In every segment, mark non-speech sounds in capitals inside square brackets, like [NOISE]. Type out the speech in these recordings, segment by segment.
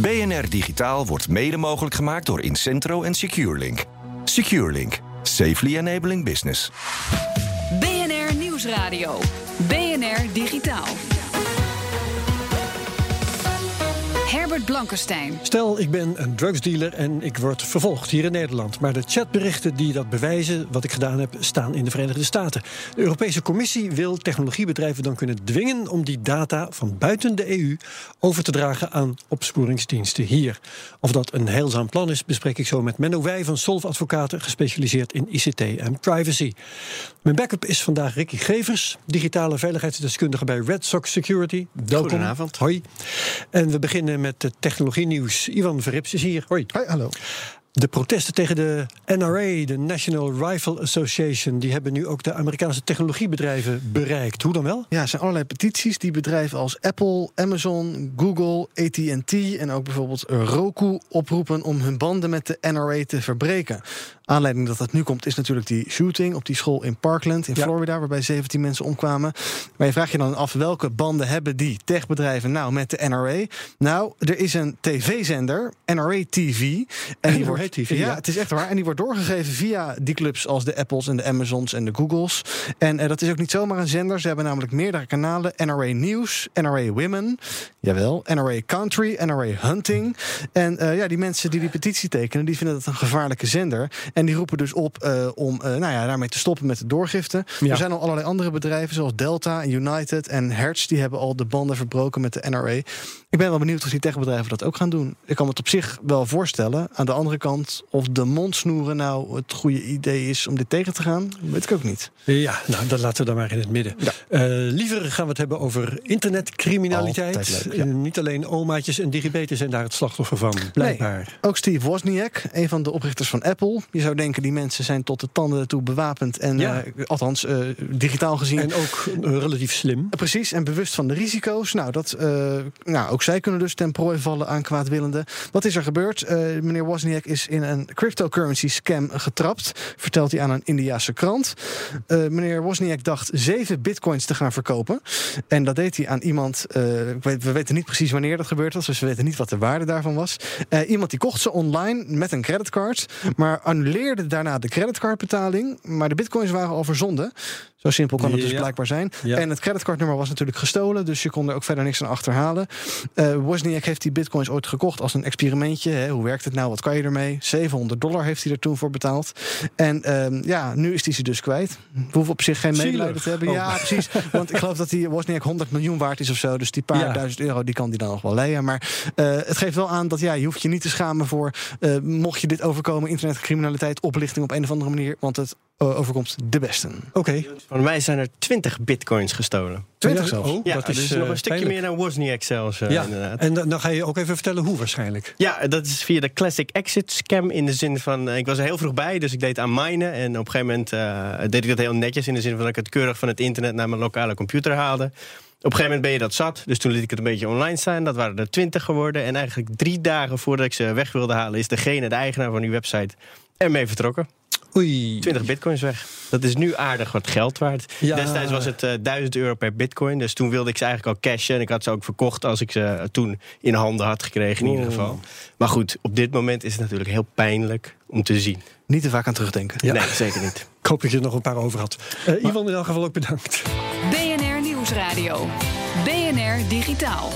BNR Digitaal wordt mede mogelijk gemaakt door Incentro en SecureLink. SecureLink. Safely enabling business. BNR Nieuwsradio. Herbert Blankenstein. Stel, ik ben een drugsdealer en ik word vervolgd hier in Nederland. Maar de chatberichten die dat bewijzen, wat ik gedaan heb, staan in de Verenigde Staten. De Europese Commissie wil technologiebedrijven dan kunnen dwingen om die data van buiten de EU over te dragen aan opsporingsdiensten hier. Of dat een heilzaam plan is, bespreek ik zo met Menno Wij van Solf Advocaten, gespecialiseerd in ICT en privacy. Mijn backup is vandaag Ricky Gevers, digitale veiligheidsdeskundige bij Red Sox Security. Welkom. Goedenavond. Hoi. En we beginnen met de technologie nieuws. Ivan Verrips is hier. Hoi. Hoi, hallo. De protesten tegen de NRA, de National Rifle Association, die hebben nu ook de Amerikaanse technologiebedrijven bereikt. Hoe dan wel? Ja, er zijn allerlei petities die bedrijven als Apple, Amazon, Google, AT&T en ook bijvoorbeeld Roku oproepen om hun banden met de NRA te verbreken. Aanleiding dat dat nu komt is natuurlijk die shooting op die school in Parkland in Ja. Florida, waarbij 17 mensen omkwamen. Maar je vraagt je dan af welke banden hebben die techbedrijven nou met de NRA? Nou, er is een tv-zender, NRA TV. En die wordt, TV, ja, ja. het is echt waar. En die wordt doorgegeven via die clubs als de Apples en de Amazons en de Googles. En eh, dat is ook niet zomaar een zender. Ze hebben namelijk meerdere kanalen. NRA News, NRA Women, jawel, NRA Country, NRA Hunting. En eh, ja, die mensen die die petitie tekenen, die vinden dat een gevaarlijke zender. En die roepen dus op eh, om eh, nou ja, daarmee te stoppen met de doorgifte. Ja. Er zijn al allerlei andere bedrijven, zoals Delta en United en Hertz, die hebben al de banden verbroken met de NRA. Ik ben wel benieuwd of die techbedrijven dat ook gaan doen. Ik kan me het op zich wel voorstellen. Aan de andere kant, of de mondsnoeren nou het goede idee is om dit tegen te gaan, weet ik ook niet. Ja, nou, dat laten we dan maar in het midden. Ja. Eh, liever gaan we het hebben over internetcriminaliteit. Altijd leuk, ja. Eh, niet alleen omaatjes en digibeten zijn daar het slachtoffer van, blijkbaar. Ook Steve Wozniak, een van de oprichters van Apple. Je zou denken, die mensen zijn tot de tanden toe bewapend. En Ja. eh, althans, digitaal gezien. En ook relatief slim. Precies, en bewust van de risico's. Nou, dat, nou, ook zij kunnen dus ten prooi vallen aan kwaadwillenden. Wat is er gebeurd? Eh, meneer Wozniak is in een cryptocurrency scam getrapt. Vertelt hij aan een Indiase krant. Eh, meneer Wozniak dacht zeven bitcoins te gaan verkopen. En dat deed hij aan iemand. eh, we weten niet precies wanneer dat gebeurd was. Dus we weten niet wat de waarde daarvan was. Iemand die kocht ze online met een creditcard. Maar annuleerde daarna de creditcardbetaling. Maar de bitcoins waren al verzonden. Zo simpel kan het dus Ja. blijkbaar zijn. Ja. En het creditcardnummer was natuurlijk gestolen, dus je kon er ook verder niks aan achterhalen. Eh Wozniak heeft die bitcoins ooit gekocht als een experimentje. Hè. Hoe werkt het nou? Wat kan je ermee? 700 dollar heeft hij er toen voor betaald. En ehm, ja, nu is hij ze dus kwijt. We hoeven op zich geen Zielig. medelijden te hebben. Oh. Ja, precies. Want ik geloof dat die Wozniak 100 miljoen waard is of zo. Dus die paar Ja. duizend euro die kan die dan nog wel leien. Maar eh, het geeft wel aan dat ja, je hoeft je niet te schamen voor... eh, mocht je dit overkomen, internetcriminaliteit, oplichting op een of andere manier. Want het overkomt de besten. Oké. Van mij zijn er 20 bitcoins gestolen. 20 Ja, zelfs. Oh, Ja, dat dus is nog eh, een stukje pijnlijk. meer dan Wozniak zelfs, eh, Ja, inderdaad. en dan dan ga je ook even vertellen hoe waarschijnlijk. Ja, dat is via de classic exit scam in de zin van... eh, ik was er heel vroeg bij, dus ik deed aan minen. En op een gegeven moment eh, deed ik dat heel netjes... in de zin van dat ik het keurig van het internet naar mijn lokale computer haalde. Op een gegeven moment ben je dat zat, dus toen liet ik het een beetje online staan. Dat waren er 20 geworden. En eigenlijk drie dagen voordat ik ze weg wilde halen... is degene, de eigenaar van die website, ermee vertrokken. Oei. 20 bitcoins weg. Dat is nu aardig wat geld waard. Ja. Destijds was het eh 1000 euro per bitcoin. Dus toen wilde ik ze eigenlijk al cashen. En ik had ze ook verkocht als ik ze eh, toen in handen had gekregen in ieder geval. Maar goed, op dit moment is het natuurlijk heel pijnlijk om te zien. Niet te vaak aan terugdenken. Ja. Nee, zeker niet. Ik hoop dat je er nog een paar over had. Eh Ivan in elk geval ook bedankt. BNR Nieuwsradio. BNR Digitaal.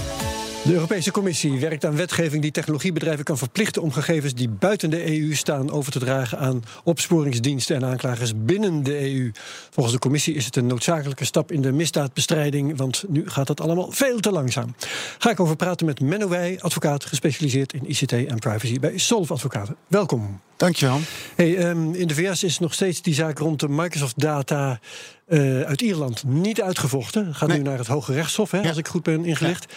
De Europese Commissie werkt aan wetgeving die technologiebedrijven kan verplichten om gegevens die buiten de EU staan over te dragen aan opsporingsdiensten en aanklagers binnen de EU. Volgens de Commissie is het een noodzakelijke stap in de misdaadbestrijding, want nu gaat het allemaal veel te langzaam. Ga ik over praten met Menno Wij, advocaat gespecialiseerd in ICT en privacy bij Solf Advocaten. Welkom. Dankjewel. Hey, um, in de VS is nog steeds die zaak rond de Microsoft-data uh, uit Ierland niet uitgevochten. Gaat nee. nu naar het Hoge Rechtshof, hè, ja. als ik goed ben ingelicht.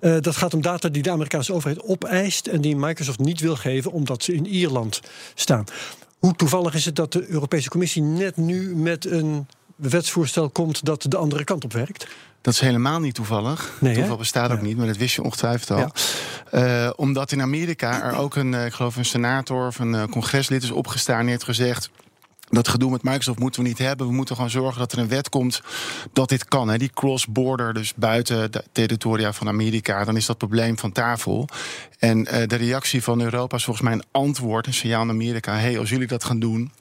Ja. Uh, dat gaat om data die de Amerikaanse overheid opeist en die Microsoft niet wil geven omdat ze in Ierland staan. Hoe toevallig is het dat de Europese Commissie net nu met een wetsvoorstel komt dat de andere kant op werkt? Dat is helemaal niet toevallig. Nee, Toeval bestaat ook niet, maar dat wist je ongetwijfeld al. Uh, omdat in Amerika er ook een, ik geloof een senator of een uh, congreslid is opgestaan en heeft gezegd. Dat gedoe met Microsoft moeten we niet hebben. We moeten gewoon zorgen dat er een wet komt dat dit kan. Hè. Die cross-border, dus buiten de territoria van Amerika, dan is dat probleem van tafel. En uh, de reactie van Europa is volgens mij een antwoord, een signaal aan Amerika. hey, als jullie dat gaan doen,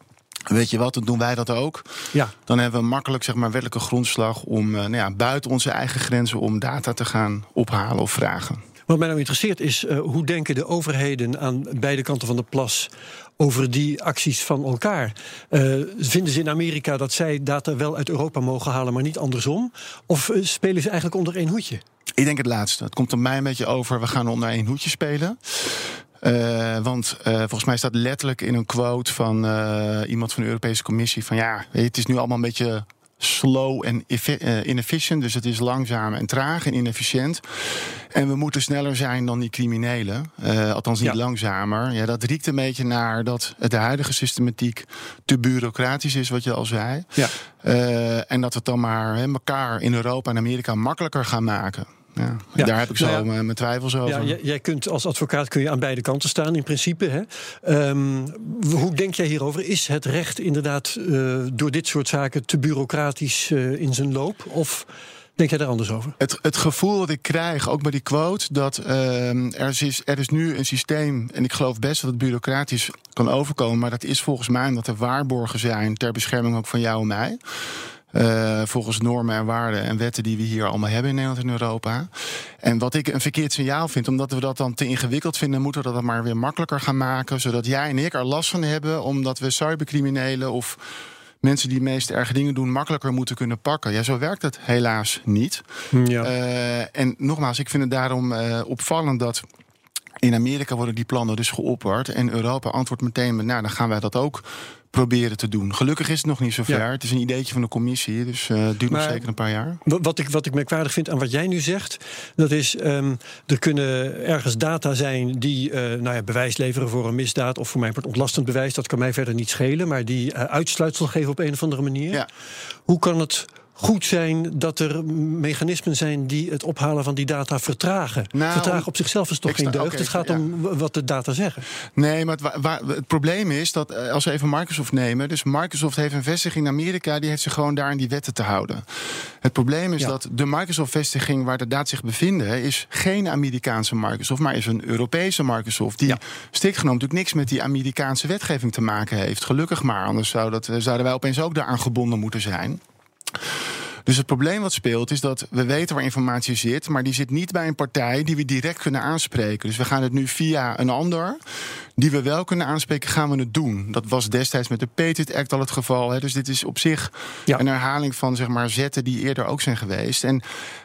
Weet je wat, dan doen wij dat ook. Ja. Dan hebben we makkelijk zeg maar, wettelijke grondslag om uh, nou ja, buiten onze eigen grenzen om data te gaan ophalen of vragen. Wat mij nou interesseert is, uh, hoe denken de overheden aan beide kanten van de plas over die acties van elkaar? Uh, vinden ze in Amerika dat zij data wel uit Europa mogen halen, maar niet andersom? Of spelen ze eigenlijk onder één hoedje? Ik denk het laatste. Het komt er mij een beetje over, we gaan onder één hoedje spelen. Uh, want uh, volgens mij staat letterlijk in een quote van uh, iemand van de Europese Commissie: van ja, het is nu allemaal een beetje slow en inefficient. Dus het is langzaam en traag en inefficiënt. En we moeten sneller zijn dan die criminelen. Uh, althans niet ja. langzamer. Ja, dat riekt een beetje naar dat de huidige systematiek te bureaucratisch is, wat je al zei. Ja. Uh, en dat we het dan maar he, elkaar in Europa en Amerika makkelijker gaan maken. Ja, ja. Daar heb ik zo nou ja, mijn twijfels over. Ja, jij kunt als advocaat kun je aan beide kanten staan in principe. Hè? Um, hoe denk jij hierover? Is het recht inderdaad uh, door dit soort zaken te bureaucratisch uh, in zijn loop? Of denk jij daar anders over? Het, het gevoel dat ik krijg, ook bij die quote, dat uh, er, is, er is nu een systeem, en ik geloof best dat het bureaucratisch kan overkomen, maar dat is volgens mij omdat er waarborgen zijn ter bescherming ook van jou en mij. Uh, volgens normen en waarden en wetten die we hier allemaal hebben in Nederland en Europa. En wat ik een verkeerd signaal vind, omdat we dat dan te ingewikkeld vinden, moeten we dat maar weer makkelijker gaan maken. Zodat jij en ik er last van hebben, omdat we cybercriminelen of mensen die de meest erge dingen doen, makkelijker moeten kunnen pakken. Ja, zo werkt het helaas niet. Ja. Uh, en nogmaals, ik vind het daarom uh, opvallend dat. In Amerika worden die plannen dus geopperd. En Europa antwoordt meteen met, nou, dan gaan wij dat ook proberen te doen. Gelukkig is het nog niet zo ver. Ja. Het is een ideetje van de commissie, dus uh, het duurt maar nog zeker een paar jaar. Wat ik, wat ik merkwaardig vind aan wat jij nu zegt, dat is um, er kunnen ergens data zijn die uh, nou ja, bewijs leveren voor een misdaad of voor mij wordt ontlastend bewijs. Dat kan mij verder niet schelen, maar die uh, uitsluitsel geven op een of andere manier. Ja. Hoe kan het goed zijn dat er mechanismen zijn die het ophalen van die data vertragen. Nou, vertragen op zichzelf is toch geen deugd. Okay, het gaat ja. om wat de data zeggen. Nee, maar het, waar, het, probleem is dat als we even Microsoft nemen. Dus Microsoft heeft een vestiging in Amerika. Die heeft zich gewoon daar in die wetten te houden. Het probleem is ja. dat de Microsoft-vestiging waar de data zich bevinden. is geen Amerikaanse Microsoft, maar is een Europese Microsoft. Die ja. strikt genomen natuurlijk niks met die Amerikaanse wetgeving te maken heeft. Gelukkig maar, anders zou dat, zouden wij opeens ook daaraan gebonden moeten zijn. Dus het probleem wat speelt is dat we weten waar informatie zit, maar die zit niet bij een partij die we direct kunnen aanspreken. Dus we gaan het nu via een ander, die we wel kunnen aanspreken, gaan we het doen. Dat was destijds met de Patriot Act al het geval. Hè. Dus dit is op zich ja. een herhaling van zeg maar, zetten die eerder ook zijn geweest. En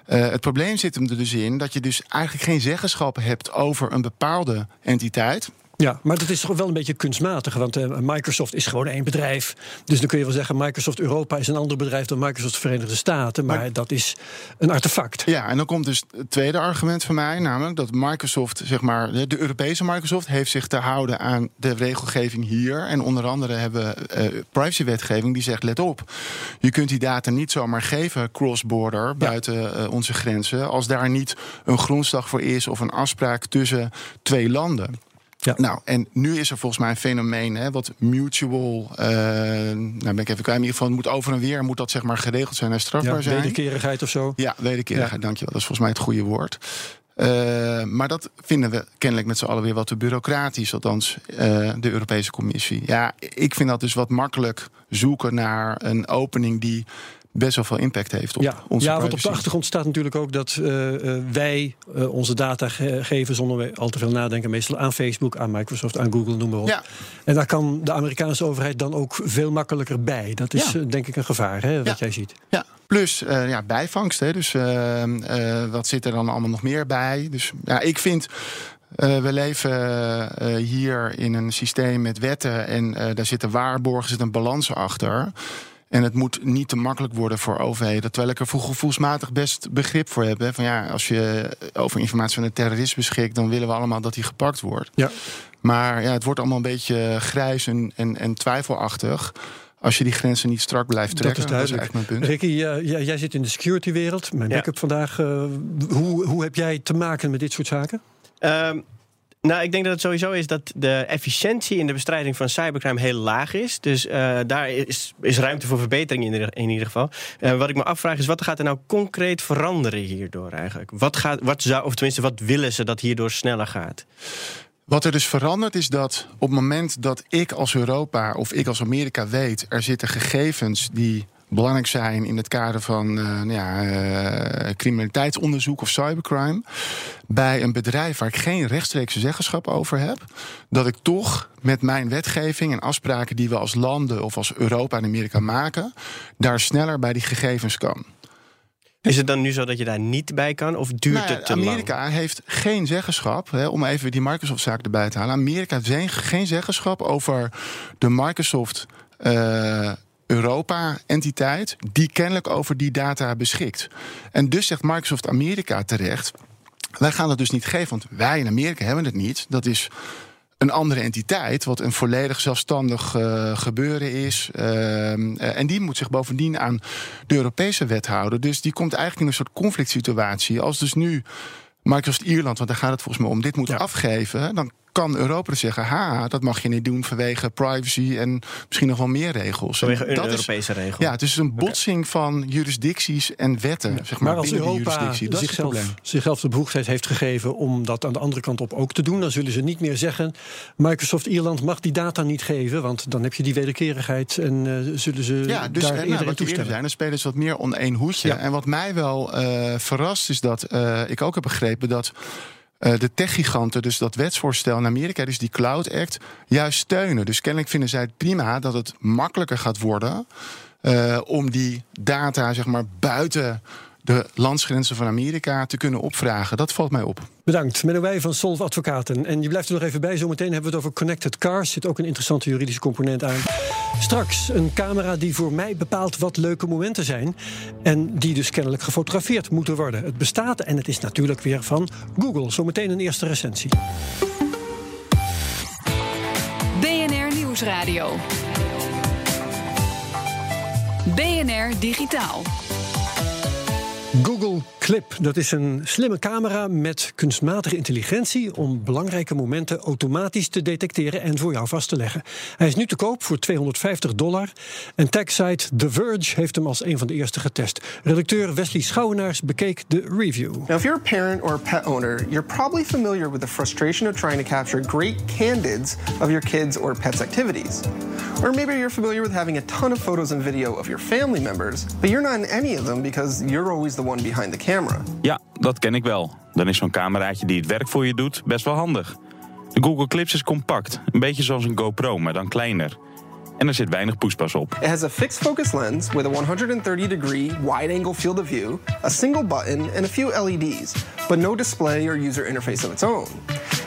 uh, het probleem zit hem er dus in dat je dus eigenlijk geen zeggenschap hebt over een bepaalde entiteit. Ja, maar dat is toch wel een beetje kunstmatig. Want uh, Microsoft is gewoon één bedrijf. Dus dan kun je wel zeggen: Microsoft Europa is een ander bedrijf dan Microsoft Verenigde Staten. Maar, maar dat is een artefact. Ja, en dan komt dus het tweede argument van mij. Namelijk dat Microsoft, zeg maar, de Europese Microsoft, heeft zich te houden aan de regelgeving hier. En onder andere hebben we uh, privacywetgeving die zegt: let op, je kunt die data niet zomaar geven cross-border ja. buiten uh, onze grenzen. Als daar niet een grondslag voor is of een afspraak tussen twee landen. Ja. Nou, en nu is er volgens mij een fenomeen, hè, wat mutual. Uh, nou ben ik even kwijt. In ieder geval, moet over en weer moet dat zeg maar geregeld zijn en strafbaar ja, zijn. Wederkerigheid of zo. Ja, wederkerigheid, ja. dankjewel. Dat is volgens mij het goede woord. Uh, maar dat vinden we kennelijk met z'n allen weer wat te bureaucratisch, althans uh, de Europese Commissie. Ja, ik vind dat dus wat makkelijk zoeken naar een opening die best wel veel impact heeft op ja. onze Ja, want op de achtergrond staat natuurlijk ook dat uh, uh, wij uh, onze data ge geven zonder al te veel nadenken, meestal aan Facebook, aan Microsoft, aan Google, noem maar op. Ja. En daar kan de Amerikaanse overheid dan ook veel makkelijker bij. Dat is ja. denk ik een gevaar, hè, wat jij ziet. Ja, plus ja, bijvangst. Hè. Dus wat zit er dan allemaal nog meer bij? Dus ja, ik vind. Uh, we leven uh, hier in een systeem met wetten en uh, daar zitten waarborgen, zit een balans achter. En het moet niet te makkelijk worden voor overheden. Terwijl ik er gevoelsmatig best begrip voor heb. Hè. Van ja, als je over informatie van een terrorist beschikt, dan willen we allemaal dat hij gepakt wordt. Ja. Maar ja, het wordt allemaal een beetje grijs en, en, en twijfelachtig. Als je die grenzen niet strak blijft trekken. Dat is duidelijk. Dat is mijn punt. Ricky, jij, jij zit in de security-wereld. Mijn Ja. backup vandaag. uh, hoe, hoe heb jij te maken met dit soort zaken? Um, nou, ik denk dat het sowieso is dat de efficiëntie in de bestrijding van cybercrime heel laag is. Dus uh, daar is, is, ruimte voor verbetering in in ieder geval. Uh, wat ik me afvraag is, wat gaat er nou concreet veranderen hierdoor eigenlijk? Wat gaat, wat zou, of tenminste, wat willen ze dat hierdoor sneller gaat? Wat er dus verandert is dat op het moment dat ik als Europa of ik als Amerika weet, er zitten gegevens die belangrijk zijn in het kader van uh, nou ja, uh, criminaliteitsonderzoek of cybercrime. Bij een bedrijf waar ik geen rechtstreekse zeggenschap over heb, dat ik toch met mijn wetgeving en afspraken die we als landen of als Europa en Amerika maken, daar sneller bij die gegevens kan. Is het dan nu zo dat je daar niet bij kan of duurt nou, het te Amerika lang? heeft geen zeggenschap, hè, om even die Microsoft-zaak erbij te halen. Amerika heeft geen zeggenschap over de Microsoft. Uh, Europa-entiteit die kennelijk over die data beschikt. En dus zegt Microsoft Amerika terecht: wij gaan dat dus niet geven, want wij in Amerika hebben het niet. Dat is een andere entiteit, wat een volledig zelfstandig uh, gebeuren is. Uh, en die moet zich bovendien aan de Europese wet houden. Dus die komt eigenlijk in een soort conflict situatie. Als dus nu Microsoft Ierland, want daar gaat het volgens mij om, dit moet ja. afgeven, dan kan Europa dus zeggen: ha, dat mag je niet doen vanwege privacy en misschien nog wel meer regels. Vanwege een dat Europese is, regel. Ja, het is een botsing okay. van jurisdicties en wetten. Ja. Zeg maar, maar als Europa zichzelf, zichzelf de bevoegdheid heeft gegeven om dat aan de andere kant op ook te doen, dan zullen ze niet meer zeggen: Microsoft Ierland mag die data niet geven, want dan heb je die wederkerigheid en uh, zullen ze ja, dus, daar uh, eerder nou, toestemmen. zijn, dan spelen ze wat meer on één hoedje. Ja. En wat mij wel uh, verrast is dat ik ook heb begrepen dat de techgiganten dus dat wetsvoorstel in Amerika, dus die Cloud Act, juist steunen. Dus kennelijk vinden zij het prima dat het makkelijker gaat worden uh, om die data, zeg maar, buiten de landsgrenzen van Amerika te kunnen opvragen. Dat valt mij op. Bedankt. Menno Wij van Solv Advocaten. En je blijft er nog even bij. Zometeen hebben we het over connected cars. Zit ook een interessante juridische component aan. Straks een camera die voor mij bepaalt wat leuke momenten zijn. En die dus kennelijk gefotografeerd moeten worden. Het bestaat en het is natuurlijk weer van Google. Zometeen een eerste recensie. BNR Nieuwsradio. BNR Digitaal. Google Clip, dat is een slimme camera met kunstmatige intelligentie om belangrijke momenten automatisch te detecteren en voor jou vast te leggen. Hij is nu te koop voor 250 dollar en techsite The Verge heeft hem als een van de eerste getest. Redacteur Wesley Schouwenaars bekeek de review. Now, if you're a parent or a pet owner, you're probably familiar with the frustration of trying to capture great candids of your kids or pets' activities. Or maybe you're familiar with having a ton of photos and video of your family members, but you're not in any of them because you're always the behind the camera. Ja, dat ken ik wel. Dan is zo'n cameraatje die het werk voor je doet best wel handig. De Google Clips is compact, een beetje zoals een GoPro, maar dan kleiner. En er zit weinig poespas op. It has a fixed focus lens with a 130 degree wide angle field of view, a single button, and a few LEDs, but no display or user interface of its own.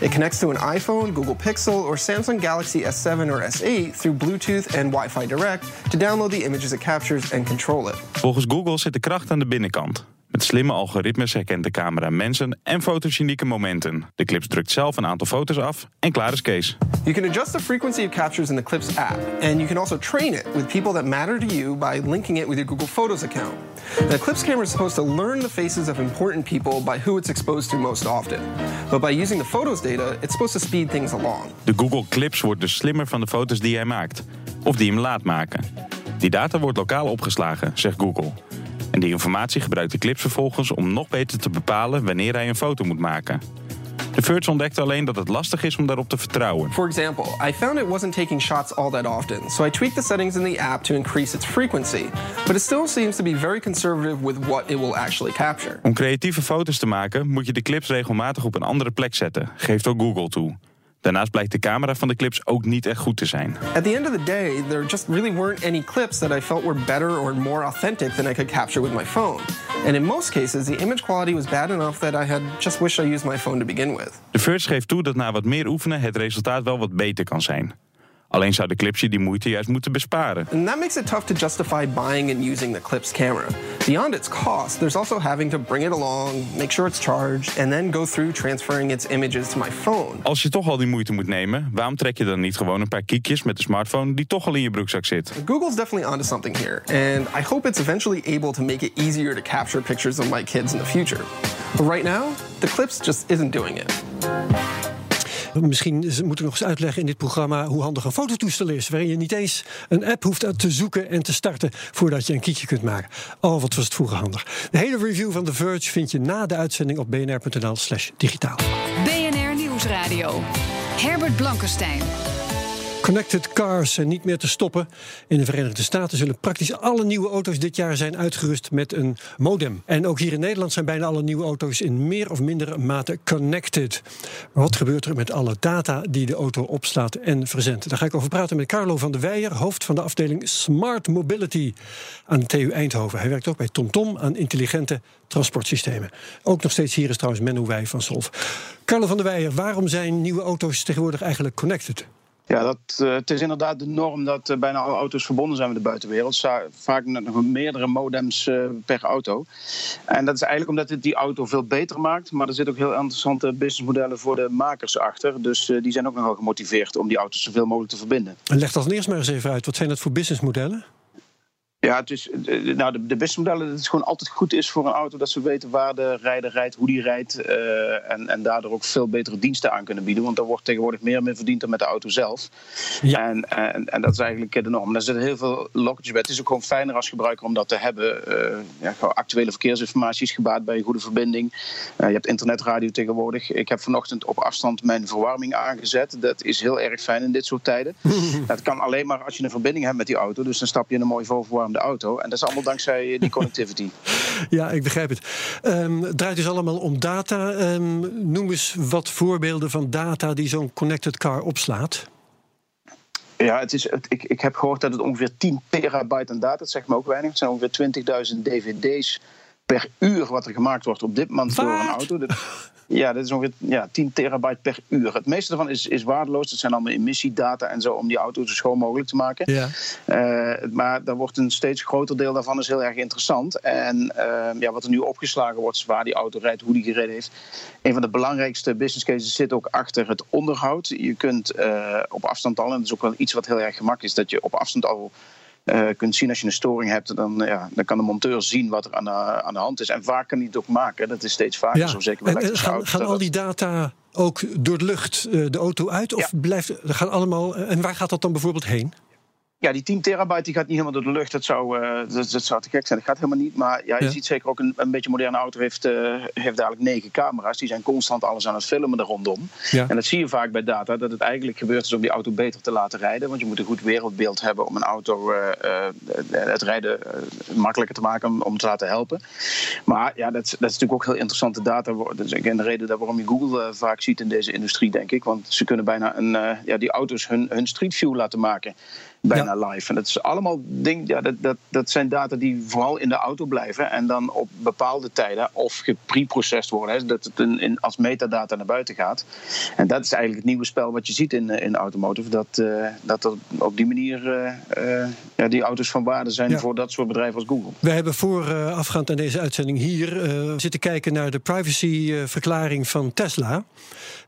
It connects to an iPhone, Google Pixel, or Samsung Galaxy S7 or S8 through Bluetooth and Wi Fi Direct to download the images it captures and control it. Volgens Google zit de kracht aan de binnenkant. Met slimme algoritmes herkent de camera mensen en fotogenieke momenten. De Clips drukt zelf een aantal foto's af en klaar is Kees. You can adjust the frequency of captures in the Clips app, and you can also train it with people that matter to you by linking it with your Google Photos account. The Clips camera is supposed to learn the faces of important people by who it's exposed to most often. But by using the photos data, it's supposed to speed things along. De Google Clips wordt dus slimmer van de foto's die hij maakt. Of die hem laat maken. Die data wordt lokaal opgeslagen, zegt Google. En die informatie gebruikt de Clips vervolgens om nog beter te bepalen wanneer hij een foto moet maken. De Verge ontdekte alleen dat het lastig is om daarop te vertrouwen. For example, I found it wasn't taking shots all that often, so I tweaked the settings in the app to increase its frequency. But it still seems to be very conservative with what it will actually capture. Om creatieve foto's te maken moet je de clips regelmatig op een andere plek zetten, geeft ook Google toe. Daarnaast blijkt de camera van de clips ook niet echt goed te zijn. At the end of the day, there just really weren't any clips that I felt were better or more authentic than I could capture with my phone. And in most cases, the image quality was bad enough that I had just wished I used my phone to begin with. De Verge geeft toe dat na wat meer oefenen het resultaat wel wat beter kan zijn. Alleen zou de clips je die moeite juist moeten besparen. And that makes it tough to justify buying and using the Clips camera. Beyond its cost, there's also having to bring it along, make sure it's charged, and then go through transferring its images to my phone. Als je toch al die moeite moet nemen, waarom trek je dan niet gewoon een paar kiekjes met de smartphone die toch al in je broekzak zit? Google's definitely onto something here, and I hope it's eventually able to make it easier to capture pictures of my kids in the future. But right now, the Clips just isn't doing it. Misschien moeten we nog eens uitleggen in dit programma hoe handig een fototoestel is. Waarin je niet eens een app hoeft te zoeken en te starten voordat je een kiekje kunt maken. Oh, wat was het vroeger handig. De hele review van The Verge vind je na de uitzending op bnr.nl/slash digitaal. BNR Nieuwsradio. Herbert Blankenstein. Connected cars zijn niet meer te stoppen. In de Verenigde Staten zullen praktisch alle nieuwe auto's dit jaar zijn uitgerust met een modem. En ook hier in Nederland zijn bijna alle nieuwe auto's in meer of mindere mate connected. Maar wat gebeurt er met alle data die de auto opslaat en verzendt? Daar ga ik over praten met Carlo van der Weijer, hoofd van de afdeling Smart Mobility aan de TU Eindhoven. Hij werkt ook bij TomTom aan intelligente transportsystemen. Ook nog steeds hier is trouwens Menno Wij van Solf. Carlo van der Weijer, waarom zijn nieuwe auto's tegenwoordig eigenlijk connected? Ja, dat, uh, het is inderdaad de norm dat uh, bijna alle auto's verbonden zijn met de buitenwereld. Vaak nog meerdere modems uh, per auto. En dat is eigenlijk omdat het die auto veel beter maakt. Maar er zitten ook heel interessante businessmodellen voor de makers achter. Dus die zijn ook nogal gemotiveerd om die auto's zoveel mogelijk te verbinden. Leg dat eerst maar eens even uit. Wat zijn dat voor businessmodellen? Ja, het is, nou, de, de beste modellen dat het gewoon altijd goed is voor een auto dat ze weten waar de rijder rijdt, hoe die rijdt. Uh, en, en daardoor ook veel betere diensten aan kunnen bieden. Want daar wordt tegenwoordig meer mee verdiend dan met de auto zelf. Ja. En, en, en dat is eigenlijk de norm. Daar zitten heel veel lokkertjes bij. Het is ook gewoon fijner als gebruiker om dat te hebben. Uh, ja, actuele verkeersinformatie is gebaat bij een goede verbinding. Uh, je hebt internetradio tegenwoordig. Ik heb vanochtend op afstand mijn verwarming aangezet. Dat is heel erg fijn in dit soort tijden. [LAUGHS] dat kan alleen maar als je een verbinding hebt met die auto. Dus dan stap je in een mooi volverwarmd de auto. En dat is allemaal dankzij die connectivity. [LAUGHS] ja, ik begrijp het. Um, het draait dus allemaal om data. Um, noem eens wat voorbeelden van data die zo'n connected car opslaat. Ja, het is, het, ik, ik heb gehoord dat het ongeveer 10 terabyte aan data, dat zegt me ook weinig. Het zijn ongeveer 20.000 dvd's per uur wat er gemaakt wordt op dit moment Wat? door een auto. Dat, ja, dat is ongeveer ja, 10 terabyte per uur. Het meeste daarvan is, is waardeloos. Dat zijn allemaal emissiedata en zo om die auto zo schoon mogelijk te maken. Ja. Uh, maar daar wordt een steeds groter deel daarvan is heel erg interessant. En uh, ja, wat er nu opgeslagen wordt, is waar die auto rijdt, hoe die gereden heeft. Een van de belangrijkste business cases zit ook achter het onderhoud. Je kunt uh, op afstand al, en dat is ook wel iets wat heel erg gemakkelijk is, dat je op afstand al uh, kunt zien als je een storing hebt, dan, ja, dan kan de monteur zien wat er aan de, aan de hand is. En vaak kan hij het ook maken. Dat is steeds vaker Ja. zo, zeker bij En, elektrische gaan, gaan al die data ook door de lucht eh, de auto uit? Of blijft gaan allemaal. En waar gaat dat dan bijvoorbeeld heen? Ja, die 10 terabyte die gaat niet helemaal door de lucht. Dat zou, uh, dat, dat, zou te gek zijn. Dat gaat helemaal niet. Maar ja, je Ja. ziet zeker ook een, een beetje moderne auto heeft, uh, heeft dadelijk negen camera's. Die zijn constant alles aan het filmen er rondom. Ja. En dat zie je vaak bij data. Dat het eigenlijk gebeurt is om die auto beter te laten rijden. Want je moet een goed wereldbeeld hebben om een auto uh, het rijden makkelijker te maken. Om, om te laten helpen. Maar ja, dat, dat is natuurlijk ook heel interessante data. Dat is een reden waarom je Google vaak ziet in deze industrie, denk ik. Want ze kunnen bijna een, ja, die auto's hun, hun street view laten maken bijna live. En dat is allemaal ding, ja, dat, dat, dat zijn data die vooral in de auto blijven en dan op bepaalde tijden of gepreprocessed worden, hè, dat het in, in, als metadata naar buiten gaat. En dat is eigenlijk het nieuwe spel wat je ziet in, in automotive, dat, uh, dat er op die manier uh, uh, ja, die auto's van waarde zijn Ja. voor dat soort bedrijven als Google. We hebben voorafgaand aan deze uitzending hier eh, zitten kijken naar de privacyverklaring van Tesla.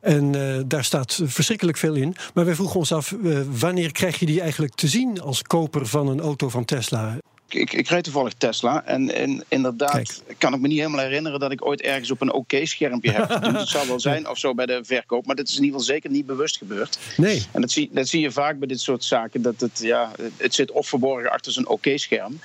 En eh, daar staat verschrikkelijk veel in. Maar wij vroegen ons af, eh, wanneer krijg je die eigenlijk te zien als koper van een auto van Tesla? Ik, ik rijd toevallig Tesla en, en inderdaad kan ik me niet helemaal herinneren dat ik ooit ergens op een oké-schermpje heb. Het zou wel [LAUGHS] zijn of zo bij de verkoop, maar dat is in ieder geval zeker niet bewust gebeurd. Nee. En dat zie, dat zie je vaak bij dit soort zaken, dat het, ja, het zit of verborgen achter zo'n oké-scherm.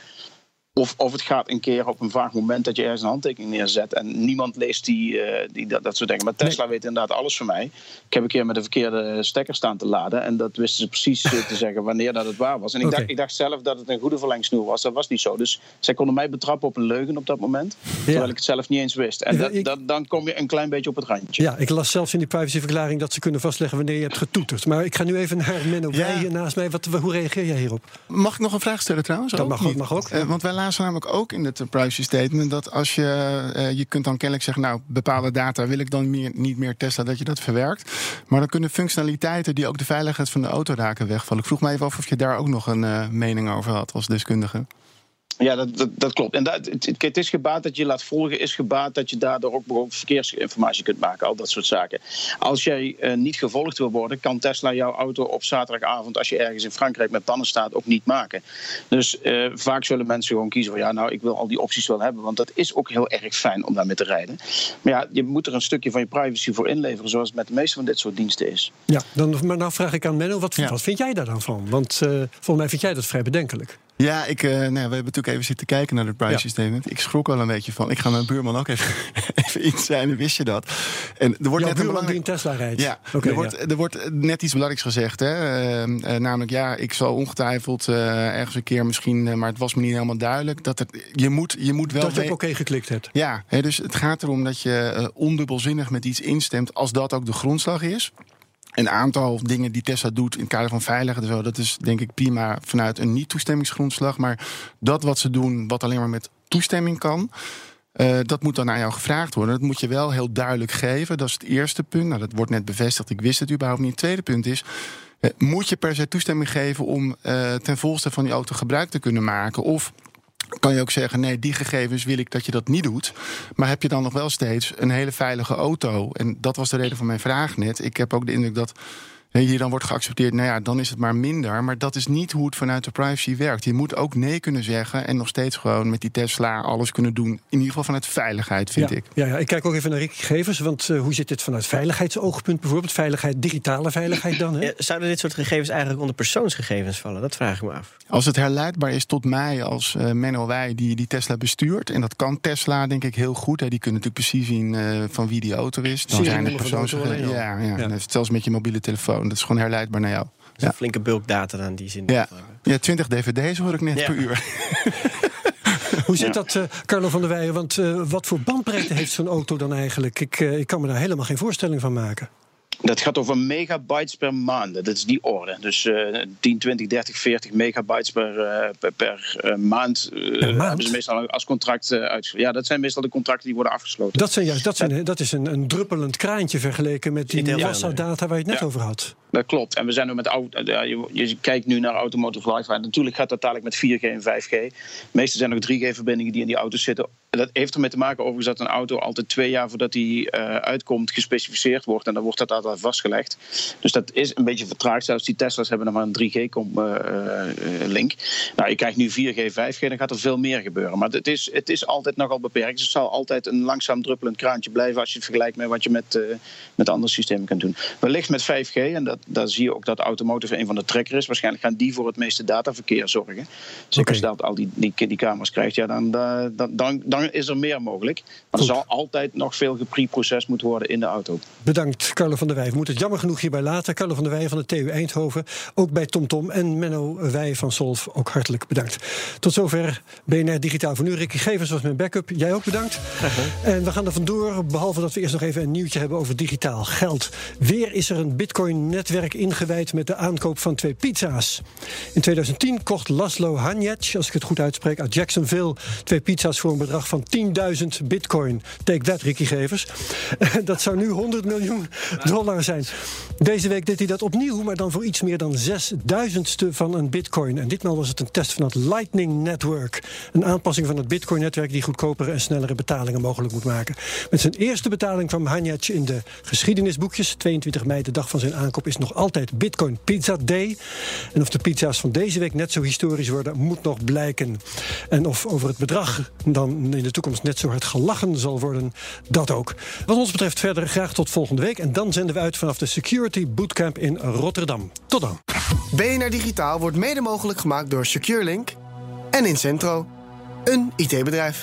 Of, of het gaat een keer op een vaag moment dat je ergens een handtekening neerzet en niemand leest die, eh, die dat, dat soort dingen. Maar Tesla weet inderdaad alles van mij. Ik heb een keer met de verkeerde stekker staan te laden en dat wisten ze precies eh, te [LAUGHS] zeggen wanneer dat het waar was. En ik, dacht, ik dacht zelf dat het een goede verlengsnoer was. Dat was niet zo. Dus zij konden mij betrappen op een leugen op dat moment, terwijl ik het zelf niet eens wist. En dat, ik- dat, dan kom je een klein beetje op het randje. Ja, ik las zelfs in die privacyverklaring dat ze kunnen vastleggen wanneer je hebt getoeterd. Maar ik ga nu even naar Menno Ja. Hier naast mij. Wat, hoe reageer jij hierop? Mag ik nog een vraag stellen trouwens? Dat mag ook, Niet. mag ook. Eh, want wij namelijk ook in het privacy statement dat als je, eh, je kunt dan kennelijk zeggen, nou bepaalde data wil ik dan meer, niet meer Tesla, dat je dat verwerkt. Maar dan kunnen functionaliteiten die ook de veiligheid van de auto raken wegvallen. Ik vroeg me even af of je daar ook nog een eh, mening over had als deskundige. Ja, dat, dat, dat klopt. En dat, het, is gebaat dat je je laat volgen, is gebaat dat je daardoor ook bijvoorbeeld verkeersinformatie kunt maken, al dat soort zaken. Als jij eh, niet gevolgd wil worden, kan Tesla jouw auto op zaterdagavond, als je ergens in Frankrijk met pannen staat, ook niet maken. Dus eh, vaak zullen mensen gewoon kiezen van ja, nou, ik wil al die opties wel hebben, want dat is ook heel erg fijn om daarmee te rijden. Maar ja, je moet er een stukje van je privacy voor inleveren, zoals het met de meeste van dit soort diensten is. Ja, dan, maar nou vraag ik aan Menno, wat, wat vind jij daar dan van? Want eh, volgens mij vind jij dat vrij bedenkelijk. Ja, ik, eh, nou, we hebben natuurlijk even zitten kijken naar het privacy statement. Ik schrok wel een beetje van. Ik ga mijn buurman ook even, [LAUGHS] even iets zijn, wist je dat? En er wordt Jouw net een belangrijk... die een Tesla rijdt. Ja, Oké, er, wordt, ja. er wordt net iets belangrijks gezegd. Hè? Eh, eh, namelijk, ja, ik zal ongetwijfeld ergens een keer misschien, maar het was me niet helemaal duidelijk. Dat je, moet, je moet wel. dat je op oké geklikt hebt. Ja, hè, dus het gaat erom dat je ondubbelzinnig met iets instemt als dat ook de grondslag is. Een aantal dingen die Tesla doet in het kader van veiligheid zo, dat is denk ik prima vanuit een niet-toestemmingsgrondslag. Maar dat wat ze doen, wat alleen maar met toestemming kan. eh, dat moet dan aan jou gevraagd worden. Dat moet je wel heel duidelijk geven. Dat is het eerste punt. Nou, dat wordt net bevestigd. Ik wist het überhaupt niet. Het tweede punt is. eh, moet je per se toestemming geven om eh, ten volste van die auto gebruik te kunnen maken? Of kan je ook zeggen: nee, die gegevens wil ik dat je dat niet doet. Maar heb je dan nog wel steeds een hele veilige auto? En dat was de reden van mijn vraag net. Ik heb ook de indruk dat hier dan wordt geaccepteerd, nou ja, dan is het maar minder. Maar dat is niet hoe het vanuit de privacy werkt. Je moet ook nee kunnen zeggen en nog steeds gewoon met die Tesla alles kunnen doen. In ieder geval vanuit veiligheid, vind ja, ik. Ja, ja, ik kijk ook even naar Ricky Gevers. Want eh, hoe zit dit vanuit veiligheidsoogpunt bijvoorbeeld? Veiligheid, digitale veiligheid dan? Hè? Ja, zouden dit soort gegevens eigenlijk onder persoonsgegevens vallen? Dat vraag ik me af. Als het herleidbaar is tot mij als eh Menno Wij die die Tesla bestuurt... en dat kan Tesla denk ik heel goed. Hè, die kunnen natuurlijk precies zien eh, van wie die auto is. Dan zijn er persoonsgegevens. Ja, ja, Ja. en zelfs met je mobiele telefoon. Dat is gewoon herleidbaar naar jou. Dat is een flinke bulk data dan die zin. Ja. ja, 20 dvd's hoor ik net Ja. per uur. [LAUGHS] Hoe zit dat, eh, Carlo van der Weijen? Want eh, wat voor bandbreedte heeft zo'n auto dan eigenlijk? Ik, eh, ik kan me daar helemaal geen voorstelling van maken. Dat gaat over megabytes per maand. Dat is die orde. Dus eh 10, 20, 30, 40 megabytes per, eh, per, per, eh, maand. eh, hebben ze meestal als contract uh, uitgesloten. Ja, dat zijn meestal de contracten die worden afgesloten. Dat, zijn juist, dat, zijn, dat is een, een druppelend kraantje vergeleken met die massa data waar je het net Ja. over had. Dat klopt. En we zijn nu met auto, ja, je, je kijkt nu naar automotive wifi. Natuurlijk gaat dat dadelijk met 4G en 5G. De meeste zijn ook 3G-verbindingen die in die auto's zitten. En dat heeft ermee te maken overigens dat een auto altijd twee jaar voordat die eh, uitkomt gespecificeerd wordt. En dan wordt dat altijd vastgelegd. Dus dat is een beetje vertraagd. Zelfs die Tesla's hebben nog maar een 3G-link. nou, je krijgt nu 4G, 5G, dan gaat er veel meer gebeuren. Maar het is, het is altijd nogal beperkt. Dus het zal altijd een langzaam druppelend kraantje blijven als je het vergelijkt met wat je met, eh, met andere systemen kunt doen. Wellicht met 5G, en dat, daar zie je ook dat automotive een van de trekker is. Waarschijnlijk gaan die voor het meeste dataverkeer zorgen. Zeker als je dat al die, die, die camera's krijgt, ja, dan, dan, dan, dan is er meer mogelijk. Maar er zal altijd nog veel gepreprocessed moeten worden in de auto. Bedankt, Carlo van der Wij. We moeten het jammer genoeg hierbij laten. Carlo van der Wij van de TU Eindhoven. Ook bij TomTom. En Menno Wij van Solf. Ook hartelijk bedankt. Tot zover BNR Digitaal voor nu. Ricky Gevers was mijn backup. Jij ook bedankt. En we gaan er vandoor. Behalve dat we eerst nog even een nieuwtje hebben over digitaal geld. Weer is er een Bitcoin-netwerk ingewijd met de aankoop van twee pizza's. In 2010 kocht Laszlo Hanjec, als ik het goed uitspreek, uit Jacksonville twee pizza's voor een bedrag van 10.000 Bitcoin. Take that, Ricky Gevers. [LAUGHS] Dat zou nu 100 miljoen dollar zijn. Deze week deed hij dat opnieuw, maar dan voor iets meer dan 6000ste van een Bitcoin. En ditmaal was het een test van het Lightning Network. Een aanpassing van het Bitcoin-netwerk die goedkopere en snellere betalingen mogelijk moet maken. Met zijn eerste betaling kwam Hanjec in de geschiedenisboekjes. 22 mei, de dag van zijn aankoop, is nog altijd Bitcoin Pizza Day. En of de pizza's van deze week net zo historisch worden, moet nog blijken. En of over het bedrag dan in de toekomst net zo hard gelachen zal worden, dat ook. Wat ons betreft verder graag tot volgende week. En dan zenden we uit vanaf de Security Bootcamp in Rotterdam. Tot dan. BNR Digitaal wordt mede mogelijk gemaakt door SecureLink en Incentro. een IT-bedrijf.